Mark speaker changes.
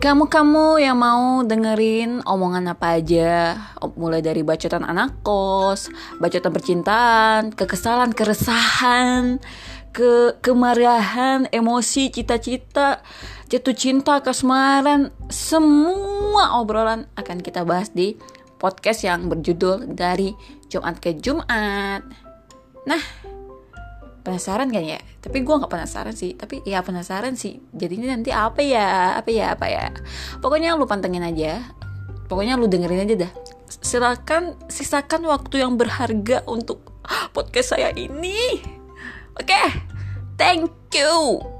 Speaker 1: Kamu-kamu yang mau dengerin omongan apa aja, mulai dari bacotan anak kos, bacotan percintaan, kekesalan, keresahan, ke kemarahan, emosi, cita-cita, jatuh cinta, kasmaran, semua obrolan akan kita bahas di podcast yang berjudul dari Jumat ke Jumat. Nah, penasaran kan ya? Tapi gue nggak penasaran sih. Tapi ya penasaran sih. Jadinya nanti apa ya? Apa ya? Apa ya? Pokoknya lu pantengin aja. Pokoknya lu dengerin aja dah. Silakan sisakan waktu yang berharga untuk podcast saya ini. Oke? Okay? thank you